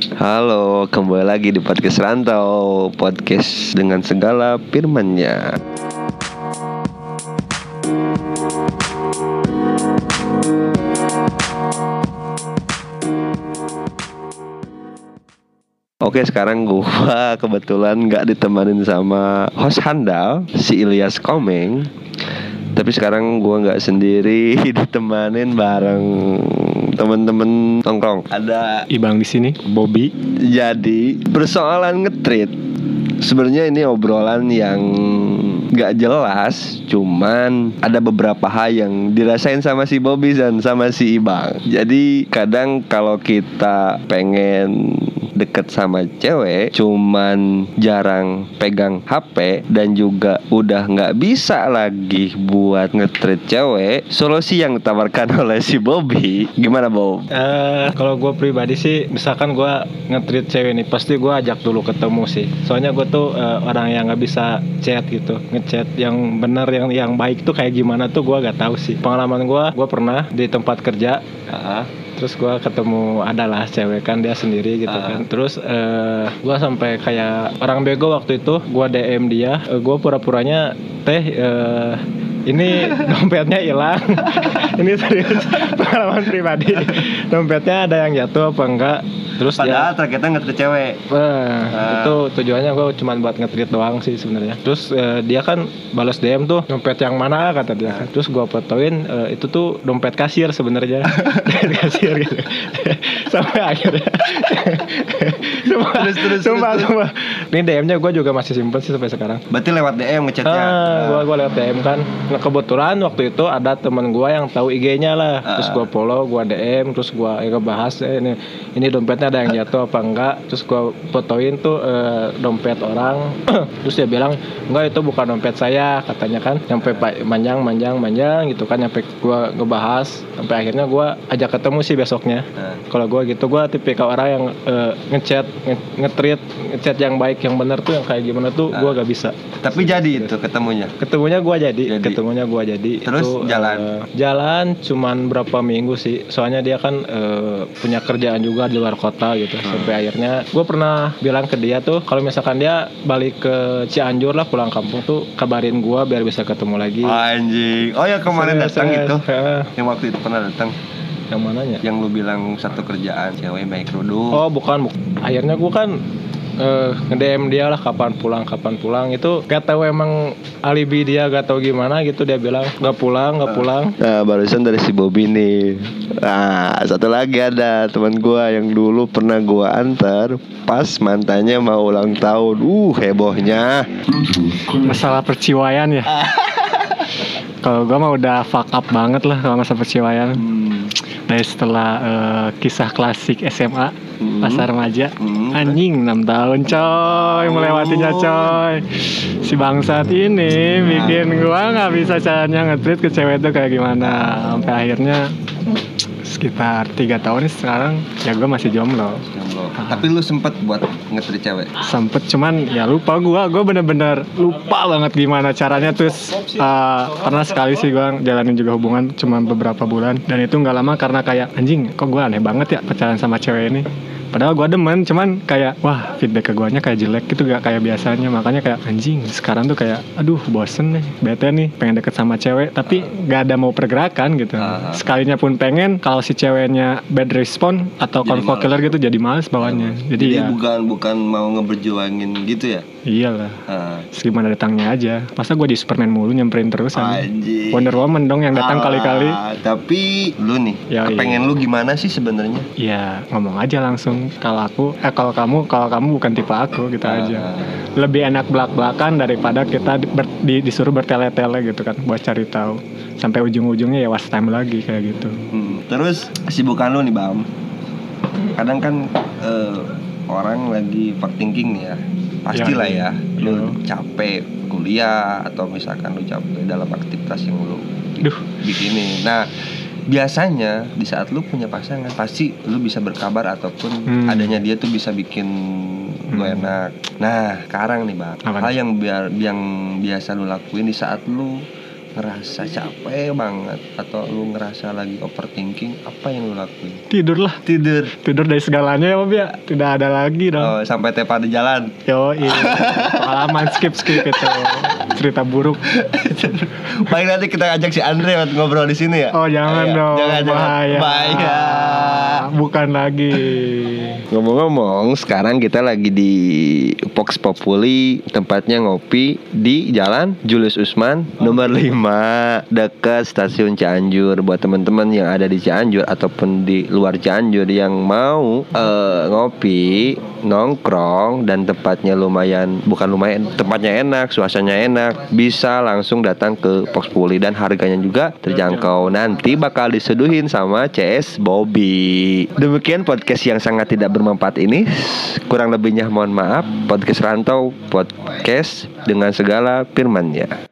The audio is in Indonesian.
Halo, kembali lagi di podcast Rantau Podcast dengan segala firmannya. Oke sekarang gua kebetulan nggak ditemanin sama host handal si Ilyas Komeng. Tapi sekarang gua nggak sendiri ditemanin bareng temen-temen nongkrong Ada Ibang di sini, Bobby. jadi persoalan ngetrit sebenarnya ini obrolan yang nggak jelas, cuman ada beberapa hal yang dirasain sama si Bobby dan sama si Ibang. Jadi kadang kalau kita pengen deket sama cewek cuman jarang pegang HP dan juga udah nggak bisa lagi buat ngetrit cewek solusi yang ditawarkan oleh si Bobby gimana Bob? Eh, kalau gue pribadi sih, misalkan gue nge-treat cewek nih, pasti gue ajak dulu ketemu sih. Soalnya gue tuh eh, orang yang nggak bisa chat gitu, ngechat yang benar yang yang baik tuh kayak gimana tuh gue gak tahu sih. Pengalaman gue, gue pernah di tempat kerja, Ah, terus gue ketemu adalah cewek kan dia sendiri gitu Ah. kan. Terus eh, gue sampai kayak orang bego waktu itu, gue DM dia, gue pura-puranya teh. eh, ini dompetnya hilang. ini serius pengalaman pribadi. Dompetnya ada yang jatuh apa enggak? Terus padahal ternyata ngetrit cewek eh, Ah. itu tujuannya gue cuma buat nge-treat doang sih sebenarnya. Terus eh, dia kan balas DM tuh dompet yang mana kata dia. kan. Terus gue fotoin eh, itu tuh dompet kasir sebenarnya. Dompet kasir gitu. Sampai akhirnya. sumpah, Terus, terus, sumpah, terus, sumpah. Ini DM-nya gue juga masih simpen sih sampai sekarang. berarti lewat DM ngechatnya Ah, gua gua lewat DM kan. Nah, kebetulan waktu itu ada temen gua yang tahu IG-nya lah. Terus Ah. gua follow, gua DM, terus gua ya, ngebahas eh, ini ini dompetnya ada yang jatuh apa enggak. Terus gua fotoin tuh eh, dompet orang. terus dia bilang, "Enggak, itu bukan dompet saya," katanya kan. Sampai pa- manjang manjang manjang gitu kan sampai gua ngebahas sampai akhirnya gua ajak ketemu sih besoknya. Kalau gua gitu, gua tipikal orang yang eh, ngechat, nge- nge-treat, ngechat yang baik, yang bener tuh yang kayak gimana tuh gua gak bisa tapi jadi itu ketemunya ketemunya gua jadi, Jadi. Ketemunya gua. Jadi Terus jalan? eh, jalan cuman berapa minggu sih. Soalnya dia kan eh, punya kerjaan juga di luar kota gitu. Hmm. sampai akhirnya gue pernah bilang ke dia tuh kalau misalkan dia balik ke Cianjur lah pulang kampung tuh kabarin gua biar bisa ketemu lagi. Anjing. Oh ya kemarin Serius, datang serius. itu Heeh. yang waktu itu pernah datang? Yang mananya? Yang lu bilang satu kerjaan cewek baik kerudung Oh bukan, bu- akhirnya gua kan eh, nge-DM dia lah kapan pulang kapan pulang. Itu gak tahu emang alibi dia gak tahu gimana gitu. Dia bilang gak pulang gak pulang. Nah barusan dari si Bobby nih. Nah satu lagi ada teman gua yang dulu pernah gua antar Pas mantannya mau ulang tahun. Uh hebohnya. Masalah perciwaian ya? Kalau gua mah udah fuck up banget lah kalau masalah perciwaian. Dari setelah eh, kisah klasik SMA Hmm. pasar remaja Hmm. anjing 6 tahun coy melewatinya coy. Si bangsat ini bikin gua nggak bisa caranya nge-treat ke cewek itu kayak gimana. Sampai akhirnya sekitar tiga tahun sekarang ya gua masih jomblo. Jomblo. Tapi lu sempet buat ngetrit cewek? Sempet cuman ya lupa gua. Gua bener-bener lupa banget gimana caranya. Terus uh, pernah sekali sih gua jalanin juga hubungan cuma beberapa bulan. Dan itu nggak lama karena kayak anjing kok gua aneh banget ya pacaran sama cewek ini padahal gua demen cuman kayak wah feedback ke guanya kayak jelek gitu gak kayak biasanya. Makanya kayak anjing sekarang tuh kayak aduh bosen nih bete nih pengen deket sama cewek tapi gak ada mau pergerakan gitu. Ah. sekalinya pun pengen kalau si ceweknya bad respon atau killer gitu jadi males bawanya jadi, Jadi ya. bukan bukan mau ngeberjuangin gitu ya? Iyalah, Ah, segimana datangnya aja. Masa gue di Superman mulu nyamperin terus. Anjing? Wonder Woman dong yang datang kali-kali. Tapi lu nih Ya, Kepengen lu gimana sih sebenarnya? Ya ngomong aja langsung. Kalau aku, eh kalau kamu, kalau kamu bukan tipe aku gitu Ah. aja. Lebih enak belak-belakan daripada kita di- ber- di- disuruh bertele-tele gitu kan, buat cari tahu. Sampai ujung-ujungnya ya was time lagi kayak gitu. Hmm, Terus sibukan lu nih Bam Kadang kan eh, orang lagi overthinking nih ya Pastilah Ya, ya Lu iya. capek kuliah Atau misalkan lu capek dalam aktivitas yang lu Duh. bikinin Nah biasanya di saat lu punya pasangan Pasti lu bisa berkabar ataupun Hmm. adanya dia tuh bisa bikin lu Hmm. enak Nah sekarang nih Bang Apa Hal yang biar yang biasa lu lakuin di saat lu ngerasa capek banget atau lu ngerasa lagi overthinking, apa yang lu lakuin? Tidur lah. Tidur. Tidur dari segalanya ya Bob ya. Tidak ada lagi dong. Oh, sampai tepa di jalan. Yo, iya. Pengalaman skip skip itu. Cerita buruk. Paling nanti kita ajak si Andre buat ngobrol di sini ya. Oh jangan Iya, dong. Jangan, jangan. Bahaya. Bahaya. Bukan lagi. Ngomong-ngomong, sekarang kita lagi di Vox Populi, tempatnya ngopi di Jalan Julius Usman nomor 5 dekat stasiun Cianjur. Buat teman-teman yang ada di Cianjur ataupun di luar Cianjur yang mau eh, ngopi, nongkrong dan tempatnya lumayan bukan lumayan, tempatnya enak, suasananya enak, bisa langsung datang ke Vox Populi dan harganya juga terjangkau. Nanti bakal diseduhin sama CS Bobby. Demikian podcast yang sangat tidak bermanfaat ini. Kurang lebihnya mohon maaf. Podcast Rantau podcast dengan segala firmannya.